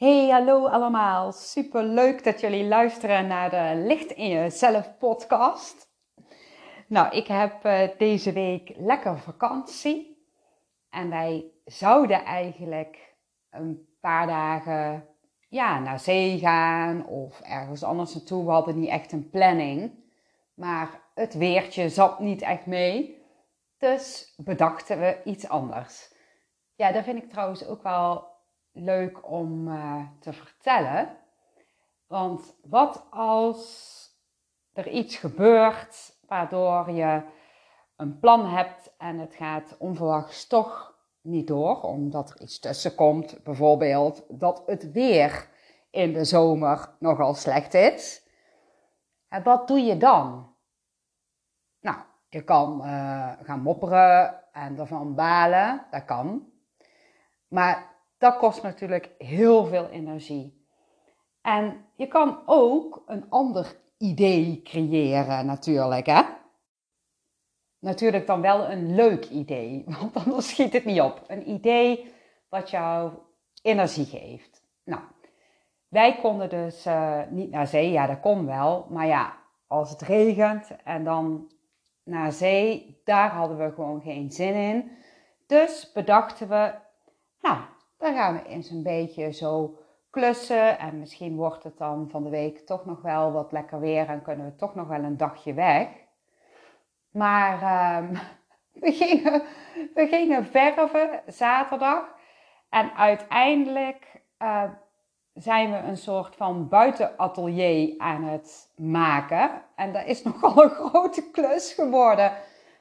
Hey, hallo allemaal. Super leuk dat jullie luisteren naar de Licht in Jezelf podcast. Nou, ik heb uh, deze week lekker vakantie. En wij zouden eigenlijk een paar dagen ja, naar zee gaan of ergens anders naartoe. We hadden niet echt een planning. Maar het weertje zat niet echt mee. Dus bedachten we iets anders. Ja, dat vind ik trouwens ook wel leuk om uh, te vertellen. Want wat als er iets gebeurt waardoor je een plan hebt en het gaat onverwachts toch niet door, omdat er iets tussen komt, bijvoorbeeld dat het weer in de zomer nogal slecht is. En wat doe je dan? Nou, je kan uh, gaan mopperen en ervan balen, dat kan. Maar dat kost natuurlijk heel veel energie. En je kan ook een ander idee creëren natuurlijk, hè? Natuurlijk dan wel een leuk idee, want anders schiet het niet op. Een idee wat jou energie geeft. Nou, wij konden dus uh, niet naar zee. Ja, dat kon wel. Maar ja, als het regent en dan naar zee, daar hadden we gewoon geen zin in. Dus bedachten we, nou, dan gaan we eens een beetje zo klussen. En misschien wordt het dan van de week toch nog wel wat lekker weer en kunnen we toch nog wel een dagje weg. Maar uh, we, gingen, we gingen verven zaterdag. En uiteindelijk uh, zijn we een soort van buitenatelier aan het maken. En dat is nogal een grote klus geworden.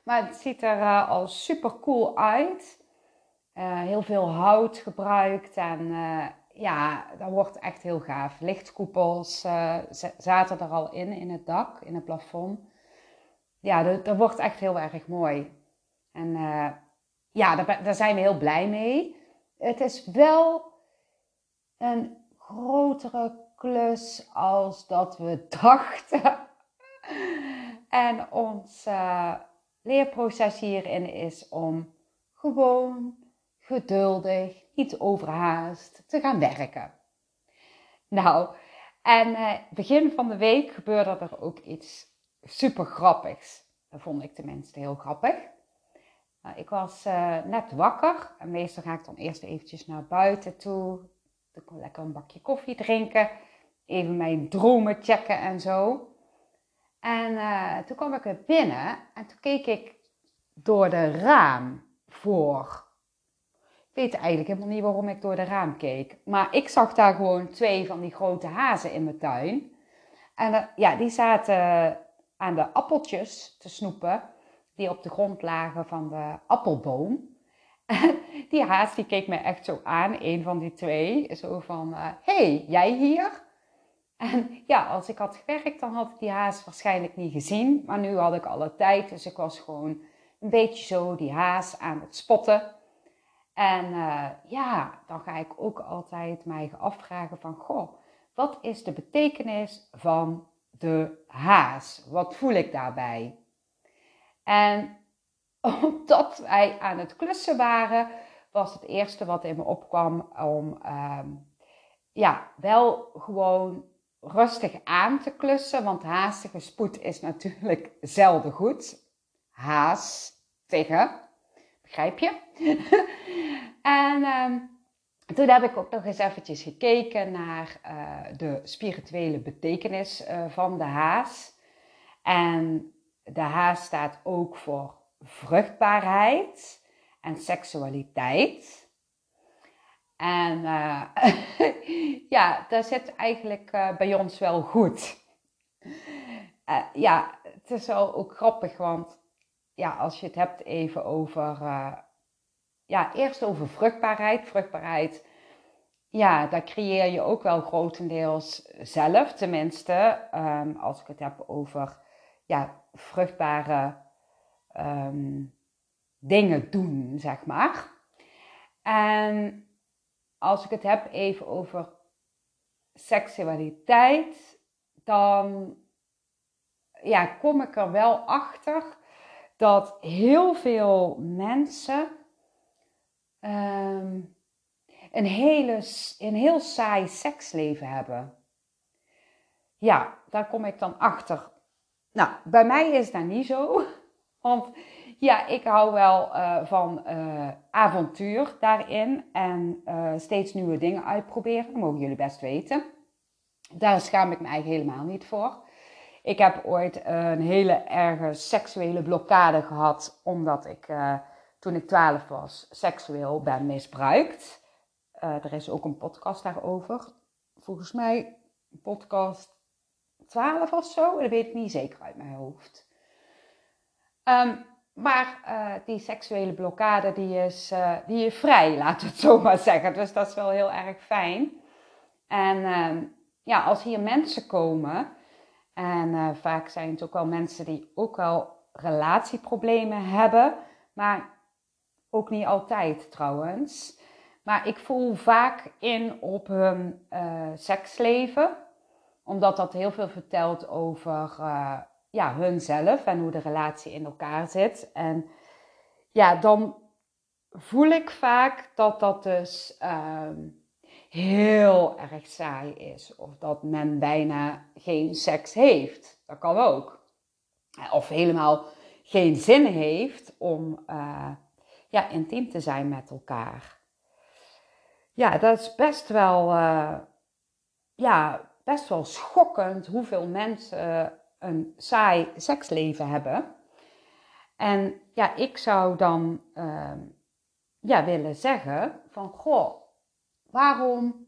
Maar het ziet er uh, al super cool uit. Uh, heel veel hout gebruikt en uh, ja, dat wordt echt heel gaaf. Lichtkoepels uh, zaten er al in, in het dak, in het plafond. Ja, dat, dat wordt echt heel erg mooi. En ja, daar, daar zijn we heel blij mee. Het is wel een grotere klus als dat we dachten. en ons leerproces hierin is om gewoon geduldig, niet overhaast te gaan werken. Nou, en eh, begin van de week gebeurde er ook iets super grappigs. Dat vond ik tenminste heel grappig. Nou, ik was uh, net wakker en meestal ga ik dan eerst eventjes naar buiten toe. Dan kon lekker een bakje koffie drinken. Even mijn dromen checken en zo. En uh, toen kwam ik er binnen en toen keek ik door de raam voor weet eigenlijk helemaal niet waarom ik door de raam keek. Maar ik zag daar gewoon twee van die grote hazen in mijn tuin. En uh, ja, die zaten aan de appeltjes te snoepen die op de grond lagen van de appelboom. Die haas die keek me echt zo aan, een van die twee. Zo van, hé, uh, hey, jij hier? En ja, als ik had gewerkt, dan had ik die haas waarschijnlijk niet gezien. Maar nu had ik alle tijd, dus ik was gewoon een beetje zo die haas aan het spotten. En uh, ja, dan ga ik ook altijd mij afvragen van, goh, wat is de betekenis van de haas? Wat voel ik daarbij? En omdat wij aan het klussen waren, was het eerste wat in me opkwam om um, ja, wel gewoon rustig aan te klussen. Want haastige spoed is natuurlijk zelden goed. Haas begrijp je? En um, toen heb ik ook nog eens eventjes gekeken naar uh, de spirituele betekenis uh, van de haas. En de haas staat ook voor vruchtbaarheid en seksualiteit. En uh, ja, dat zit eigenlijk bij ons wel goed. ja, het is wel ook grappig, want ja, als je het hebt even over ja, eerst over vruchtbaarheid. Vruchtbaarheid, ja, daar creëer je ook wel grotendeels zelf. Tenminste, um, als ik het heb over ja, vruchtbare um, dingen doen, zeg maar. En als ik het heb even over seksualiteit, dan ja, kom ik er wel achter dat heel veel mensen Um, een, hele, een heel saai seksleven hebben. Ja, daar kom ik dan achter. Nou, bij mij is dat niet zo. Want ja, ik hou wel uh, van uh, avontuur daarin en uh, steeds nieuwe dingen uitproberen. Dat mogen jullie best weten. Daar schaam ik me eigenlijk helemaal niet voor. Ik heb ooit een hele erge seksuele blokkade gehad, omdat ik toen ik 12 was seksueel ben misbruikt. er is ook een podcast daarover. Volgens mij podcast 12 of zo, dat weet ik niet zeker uit mijn hoofd. Um, maar uh, die seksuele blokkade die is, die is vrij, laten we het zo maar zeggen. Dus dat is wel heel erg fijn. En uh, ja, als hier mensen komen, en eh, vaak zijn het ook wel mensen die ook wel relatieproblemen hebben, maar ook niet altijd trouwens. Maar ik voel vaak in op hun seksleven, omdat dat heel veel vertelt over ja, hunzelf en hoe de relatie in elkaar zit. En ja, dan voel ik vaak dat dat dus ehm, heel erg saai is. Of dat men bijna geen seks heeft. Dat kan ook. Of helemaal geen zin heeft om uh, ja, intiem te zijn met elkaar. Ja, dat is best wel, uh, ja, best wel schokkend hoeveel mensen een saai seksleven hebben. En ja, ik zou dan uh, ja, willen zeggen van, goh, waarom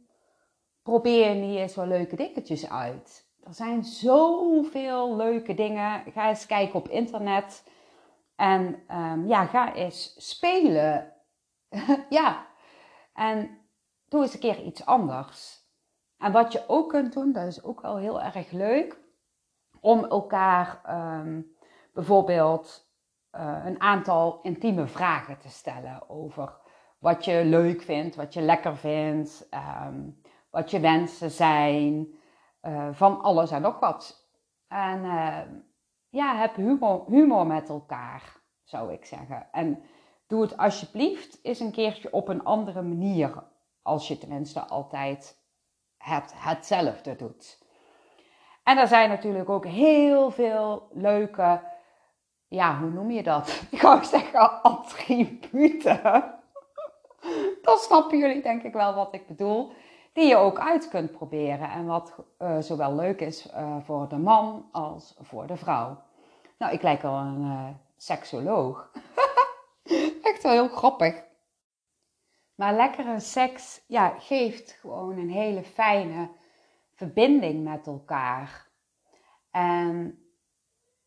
probeer je niet eens wel leuke dingetjes uit? Er zijn zoveel leuke dingen. Ga eens kijken op internet. En um, ja, ga eens spelen. ja. En doe eens een keer iets anders. En wat je ook kunt doen, dat is ook wel heel erg leuk om elkaar um, bijvoorbeeld uh, een aantal intieme vragen te stellen over wat je leuk vindt, wat je lekker vindt, um, wat je wensen zijn, uh, van alles en nog wat. En uh, ja, heb humor, humor met elkaar, zou ik zeggen. En doe het alsjeblieft eens een keertje op een andere manier, als je tenminste altijd het, hetzelfde doet. En er zijn natuurlijk ook heel veel leuke, ja, hoe noem je dat? Ik zou zeggen attributen. Dan snappen jullie denk ik wel wat ik bedoel. Die je ook uit kunt proberen en wat uh, zowel leuk is uh, voor de man als voor de vrouw. Nou, ik lijk wel een uh, seksoloog. Echt wel heel grappig. Maar lekkere seks ja, geeft gewoon een hele fijne verbinding met elkaar. En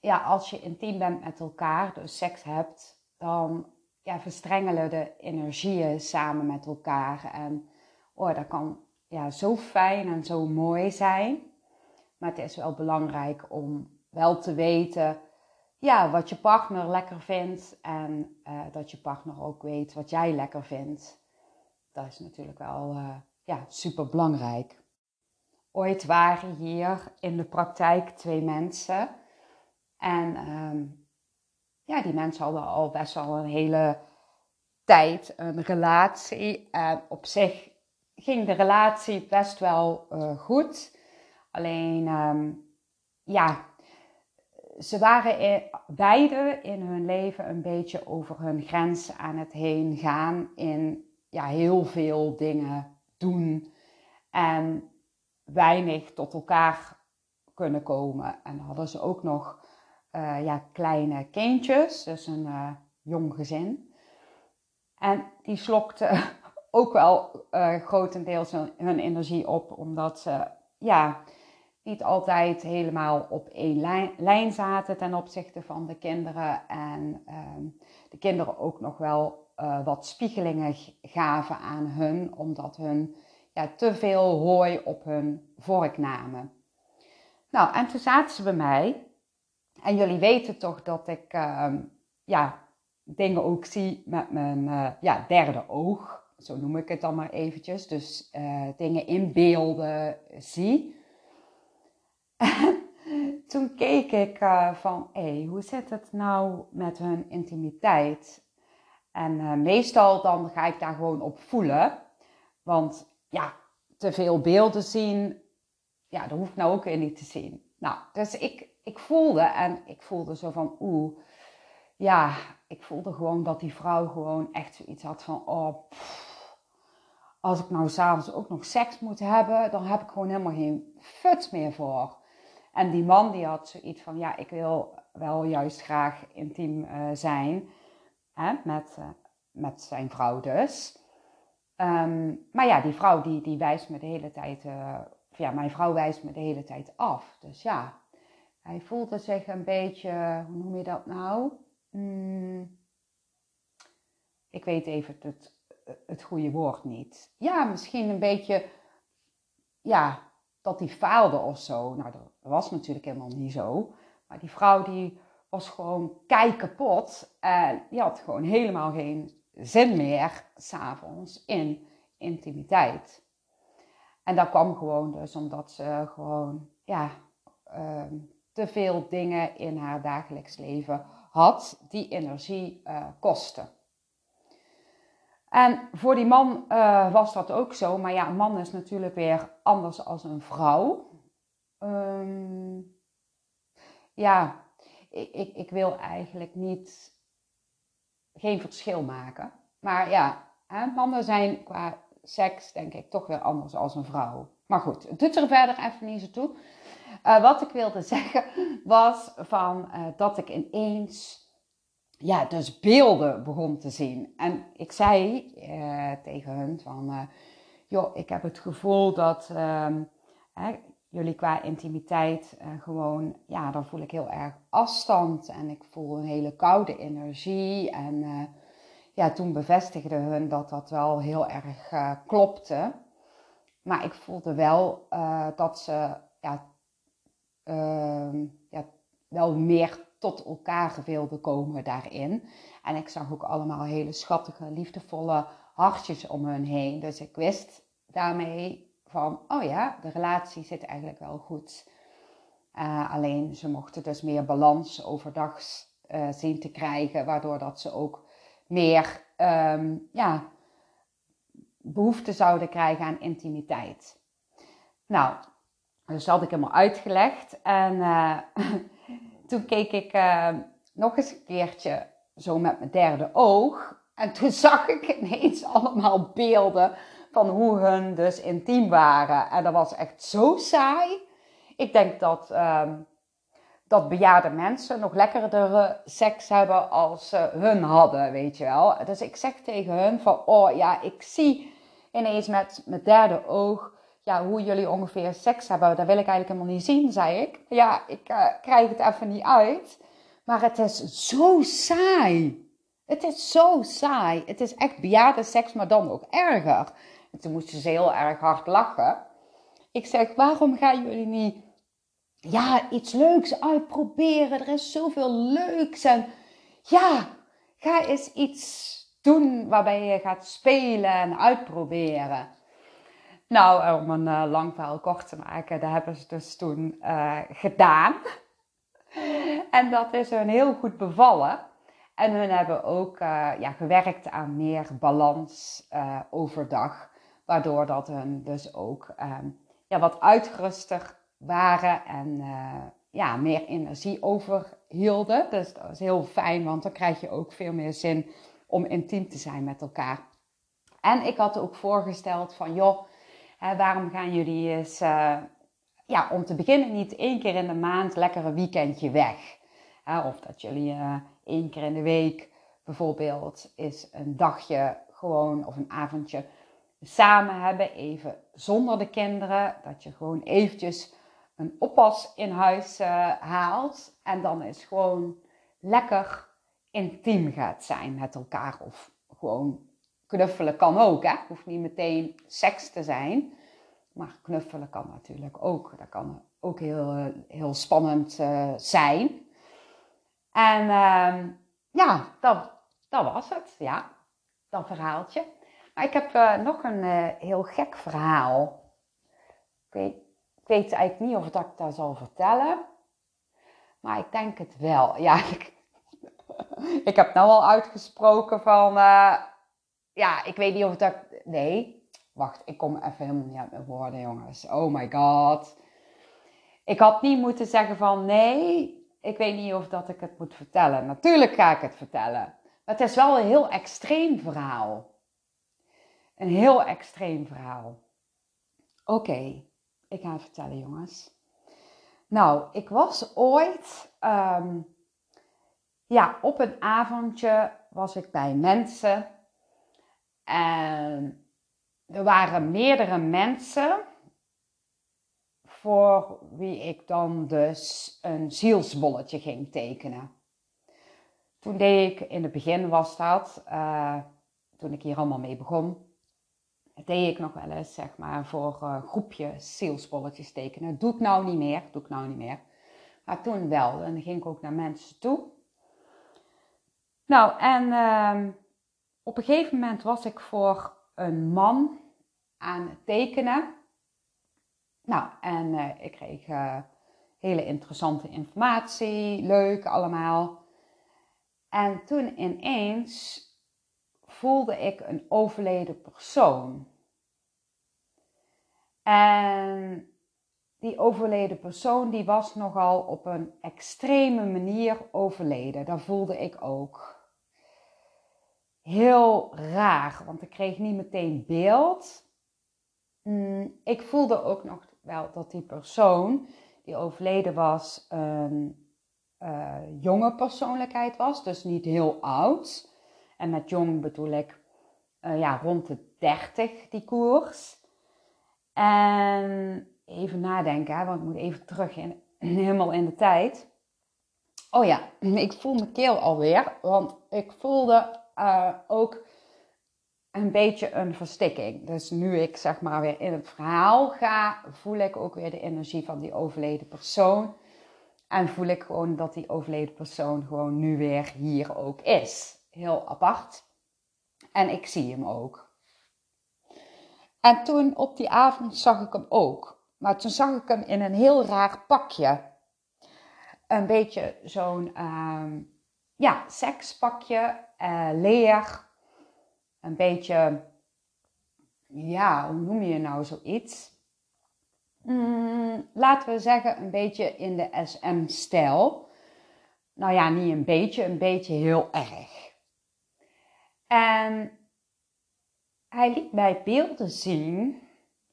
ja, als je intiem bent met elkaar, dus seks hebt, dan ja, verstrengelen de energieën samen met elkaar. En oh, dat kan ja, zo fijn en zo mooi zijn. Maar het is wel belangrijk om wel te weten ja, wat je partner lekker vindt. En uh, dat je partner ook weet wat jij lekker vindt. Dat is natuurlijk wel uh, ja, super belangrijk. Ooit waren hier in de praktijk twee mensen. En um, ja, die mensen hadden al best wel een hele tijd een relatie. En op zich ging de relatie best wel uh, goed. Alleen, um, ja, ze waren in, beide in hun leven een beetje over hun grens aan het heen gaan. In ja, heel veel dingen doen. En weinig tot elkaar kunnen komen. En hadden ze ook nog uh, ja, kleine kindjes, dus een uh, jong gezin. En die slokten ook wel uh, grotendeels hun, hun, energie op, omdat ze ja, niet altijd helemaal op één lijn, lijn, zaten ten opzichte van de kinderen. En ehm, de kinderen ook nog wel wat spiegelingen gaven aan hun, omdat hun ja, te veel hooi op hun vork namen. Nou, en toen zaten ze bij mij. En jullie weten toch dat ik uh, ja, dingen ook zie met mijn uh, ja, derde oog. Zo noem ik het dan maar eventjes. Dus uh, dingen in beelden zie. toen keek ik uh, van, hé, hey, hoe zit het nou met hun intimiteit? En meestal dan ga ik daar gewoon op voelen. Want ja, te veel beelden zien, ja, dat hoef ik nou ook weer niet te zien. Nou, dus ik, ik voelde en ik voelde zo van, oeh, ja, ik voelde gewoon dat die vrouw gewoon echt zoiets had van, oh, als ik nou s'avonds ook nog seks moet hebben, dan heb ik gewoon helemaal geen fut meer voor. En die man die had zoiets van, ja, ik wil wel juist graag intiem uh, zijn hè, met, uh, met zijn vrouw dus. Um, maar ja, die vrouw die, die wijst me de hele tijd, uh, ja, mijn vrouw wijst me de hele tijd af. Dus ja, hij voelde zich een beetje, hoe noem je dat nou? Hmm, ik weet even het, het goede woord niet. Ja, misschien een beetje, ja, dat hij faalde of zo. Nou, dat was natuurlijk helemaal niet zo. Maar die vrouw die was gewoon kei kapot. En die had gewoon helemaal geen zin meer s'avonds in intimiteit. En dat kwam gewoon dus omdat ze gewoon, ja, uh, te veel dingen in haar dagelijks leven had die energie uh, kosten. En voor die man uh, was dat ook zo. Maar ja, een man is natuurlijk weer anders als een vrouw. Um, ja, ik, ik, ik, wil eigenlijk niet geen verschil maken. Maar ja, mannen zijn qua seks denk ik toch weer anders als een vrouw. Maar goed, het doet er verder even niet zo toe. Uh, wat ik wilde zeggen was van, uh, dat ik ineens ja, dus beelden begon te zien. En ik zei uh, tegen hun van, joh, ik heb het gevoel dat ehm, jullie qua intimiteit gewoon, ja, dan voel ik heel erg afstand en ik voel een hele koude energie. En ja, toen bevestigde hun dat dat wel heel erg klopte. Maar ik voelde wel dat ze ja, uh, ja, wel meer tot elkaar wilden komen daarin. En ik zag ook allemaal hele schattige, liefdevolle hartjes om hun heen. Dus ik wist daarmee van, oh ja, de relatie zit eigenlijk wel goed. Uh, alleen ze mochten dus meer balans overdag uh, zien te krijgen, waardoor dat ze ook meer um, ja, behoefte zouden krijgen aan intimiteit. Nou, dus had ik helemaal uitgelegd. En uh, toen keek ik uh, nog eens een keertje zo met mijn derde oog. En toen zag ik ineens allemaal beelden van hoe hun dus intiem waren. En dat was echt zo saai. Ik denk dat, uh, dat bejaarde mensen nog lekkerdere seks hebben als ze hun hadden, weet je wel. Dus ik zeg tegen hun van, oh ja, ik zie ineens met mijn derde oog ja, hoe jullie ongeveer seks hebben, dat wil ik eigenlijk helemaal niet zien, zei ik. Ja, ik uh, krijg het even niet uit. Maar het is zo saai. Het is zo saai. Het is echt bejaarde seks, maar dan nog erger. En toen moesten ze heel erg hard lachen. Ik zeg, waarom gaan jullie niet ja, iets leuks uitproberen? Er is zoveel leuks. En ja, ga eens iets doen waarbij je gaat spelen en uitproberen. Nou, om een uh, lang verhaal kort te maken, dat hebben ze dus toen uh, gedaan. en dat is hun heel goed bevallen. En hun hebben ook ja, gewerkt aan meer balans overdag. Waardoor dat hun dus ook um, ja, wat uitgeruster waren en ja, meer energie overhielden. Dus dat is heel fijn, want dan krijg je ook veel meer zin om intiem te zijn met elkaar. En ik had ook voorgesteld van, joh, waarom gaan jullie eens, uh, ja, om te beginnen niet één keer in de maand lekker een weekendje weg? of dat jullie één keer in de week bijvoorbeeld is een dagje gewoon of een avondje samen hebben, even zonder de kinderen. Dat je gewoon eventjes een oppas in huis haalt en dan is gewoon lekker intiem gaat zijn met elkaar. Of gewoon knuffelen kan ook, hè? Hoeft niet meteen seks te zijn. Maar knuffelen kan natuurlijk ook. Dat kan ook heel, heel spannend uh, zijn. En uh, ja, dat, dat was het. Ja, dat verhaaltje. Maar ik heb uh, nog een uh, heel gek verhaal. Ik weet, ik weet eigenlijk niet of ik dat zal vertellen. Maar ik denk het wel. Ja, ik, ik heb nou al uitgesproken van ja, ik weet niet of dat. Nee, wacht, ik kom even helemaal niet uit mijn woorden, jongens. Oh my god. Ik had niet moeten zeggen van nee, ik weet niet of dat ik het moet vertellen. Natuurlijk ga ik het vertellen. Maar het is wel een heel extreem verhaal. Een heel extreem verhaal. Oké, ik ga het vertellen, jongens. Nou, ik was ooit, ehm, ja, op een avondje was ik bij mensen. En er waren meerdere mensen voor wie ik dan dus een zielsbolletje ging tekenen. Toen deed ik, in het begin was dat, uh, toen ik hier allemaal mee begon, deed ik nog wel eens, zeg maar, voor uh, groepjes zielsbolletjes tekenen. Doe ik nou niet meer, doe ik nou niet meer. Maar toen wel, en dan ging ik ook naar mensen toe. Nou, en uh, op een gegeven moment was ik voor een man aan het tekenen. Nou, en uh, ik kreeg uh, hele interessante informatie, leuk allemaal. En toen ineens voelde ik een overleden persoon. En die overleden persoon die was nogal op een extreme manier overleden. Dat voelde ik ook. Heel raar, want ik kreeg niet meteen beeld. Mm, ik voelde ook nog wel dat die persoon die overleden was een uh, jonge persoonlijkheid was, dus niet heel oud. En met jong bedoel ik uh, ja, rond de 30 die koers. En even nadenken, want ik moet even terug in, helemaal in de tijd. Oh ja, ik voel mijn keel alweer, want ik voelde uh, ook een beetje een verstikking. Dus nu ik zeg maar weer in het verhaal ga, voel ik ook weer de energie van die overleden persoon. En voel ik gewoon dat die overleden persoon gewoon nu weer hier ook is. Heel apart. En ik zie hem ook. En toen op die avond zag ik hem ook. Maar toen zag ik hem in een heel raar pakje. Een beetje zo'n uh, ja, sekspakje, uh, leer. Een beetje, ja, hoe noem je nou zoiets? Mm, laten we zeggen een beetje in de SM-stijl. Nou ja, niet een beetje, een beetje heel erg. En hij liet mij beelden zien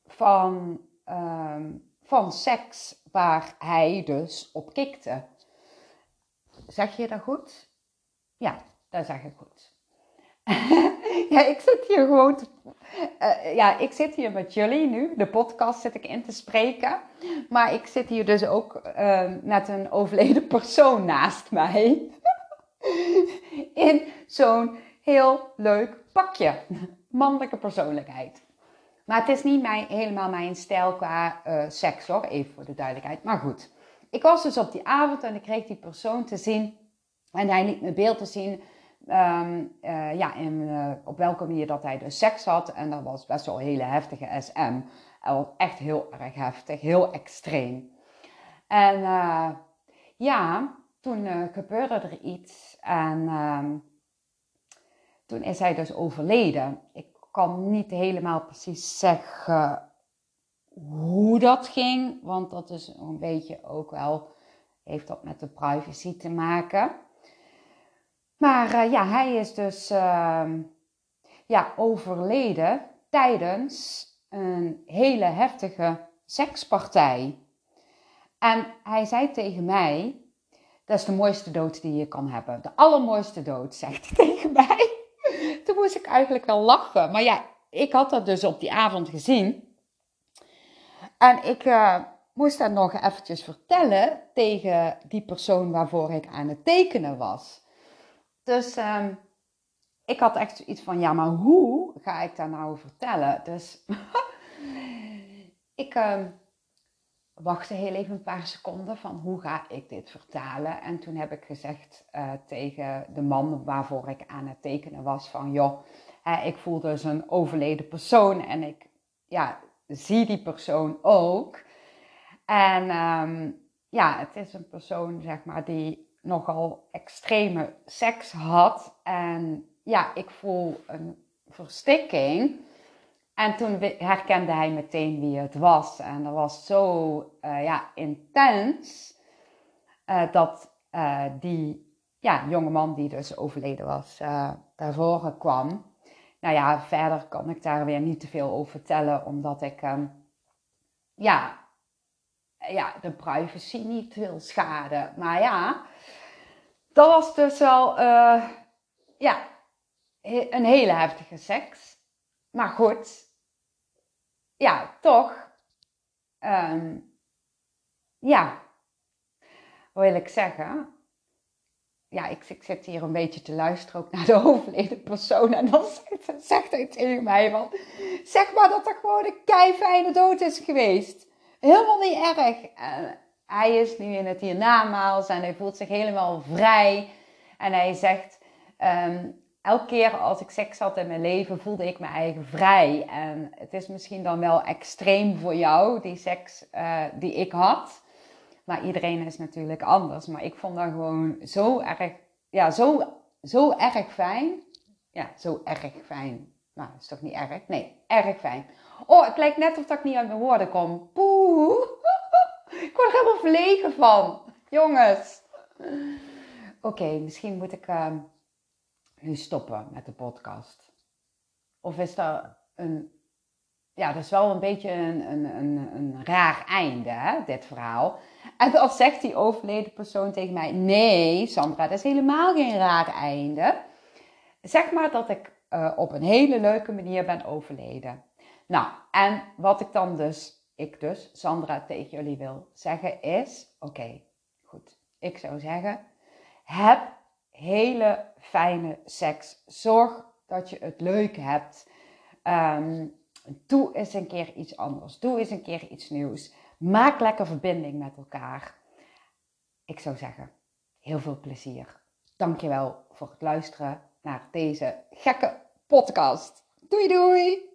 van, um, van seks waar hij dus op kikte. Zeg je dat goed? Ja, dat zeg ik goed. ja, ik zit hier gewoon. Te, uh, ja, ik zit hier met jullie nu. De podcast zit ik in te spreken. Maar ik zit hier dus ook uh, met een overleden persoon naast mij. in zo'n heel leuk pakje. Mannelijke persoonlijkheid. Maar het is niet mijn, helemaal mijn stijl qua uh, seks hoor, even voor de duidelijkheid. Maar goed, ik was dus op die avond en ik kreeg die persoon te zien. En hij liet me beeld te zien um, uh, ja, uh, op welke manier dat hij dus seks had. En dat was best wel een hele heftige SM. Echt heel erg heftig, heel extreem. En ja, toen gebeurde er iets. En um, toen is hij dus overleden. Ik kan niet helemaal precies zeggen hoe dat ging, want dat is een beetje ook wel, heeft dat met de privacy te maken. Maar uh, ja, hij is dus uh, ja, overleden tijdens een hele heftige sekspartij. En hij zei tegen mij, dat is de mooiste dood die je kan hebben. De allermooiste dood, zegt hij tegen mij. Toen moest ik eigenlijk wel lachen. Maar ja, ik had dat dus op die avond gezien. En ik uh, moest dat nog eventjes vertellen tegen die persoon waarvoor ik aan het tekenen was. Dus um, ik had echt zoiets van, ja, maar hoe ga ik daar nou vertellen? Dus ik um, wachtte heel even een paar seconden van, hoe ga ik dit vertalen? En toen heb ik gezegd uh, tegen de man waarvoor ik aan het tekenen was van, joh, hè, ik voel dus een overleden persoon en ik ja, zie die persoon ook. En um, ja, het is een persoon, zeg maar, die nogal extreme seks had. En ja, ik voel een verstikking En toen herkende hij meteen wie het was. En dat was zo uh, ja, intens uh, dat uh, die ja, jongeman die dus overleden was, daarvoor kwam. Nou ja, verder kan ik daar weer niet te veel over vertellen, omdat ik um, ja, ja, de privacy niet wil schaden. Maar ja, dat was dus wel ja, een hele heftige seks. Maar goed, ja, toch, um, ja, wat wil ik zeggen? Ja, ik, ik, zit hier een beetje te luisteren ook naar de overleden persoon. En dan zegt, zegt hij tegen mij van, zeg maar dat er gewoon een kei fijne dood is geweest. Helemaal niet erg. hij is nu in het hiernamaals en hij voelt zich helemaal vrij. En hij zegt, um, elke keer als ik seks had in mijn leven, voelde ik me eigen vrij. En het is misschien dan wel extreem voor jou, die seks uh, die ik had. Maar iedereen is natuurlijk anders. Maar ik vond dat gewoon zo erg, ja, zo, zo erg fijn. Ja, zo erg fijn. Nou, is toch niet erg? Nee, erg fijn. Oh, het lijkt net of dat ik niet uit mijn woorden kom. Poeh. ik word er helemaal verlegen van. Jongens. Oké, misschien moet ik... Uh, nu stoppen met de podcast? Of is dat een. Ja, dat is wel een beetje een, een, een, een raar einde, hè, dit verhaal. En dan zegt die overleden persoon tegen mij: Nee, Sandra, dat is helemaal geen raar einde. Zeg maar dat ik uh, op een hele leuke manier ben overleden. Nou, en wat ik dan dus, ik dus, Sandra tegen jullie wil zeggen is: Oké, goed. Ik zou zeggen: heb hele fijne seks. Zorg dat je het leuk hebt. Um, doe eens een keer iets anders. Doe eens een keer iets nieuws. Maak lekker verbinding met elkaar. Ik zou zeggen, heel veel plezier. Dankjewel voor het luisteren naar deze gekke podcast. Doei doei!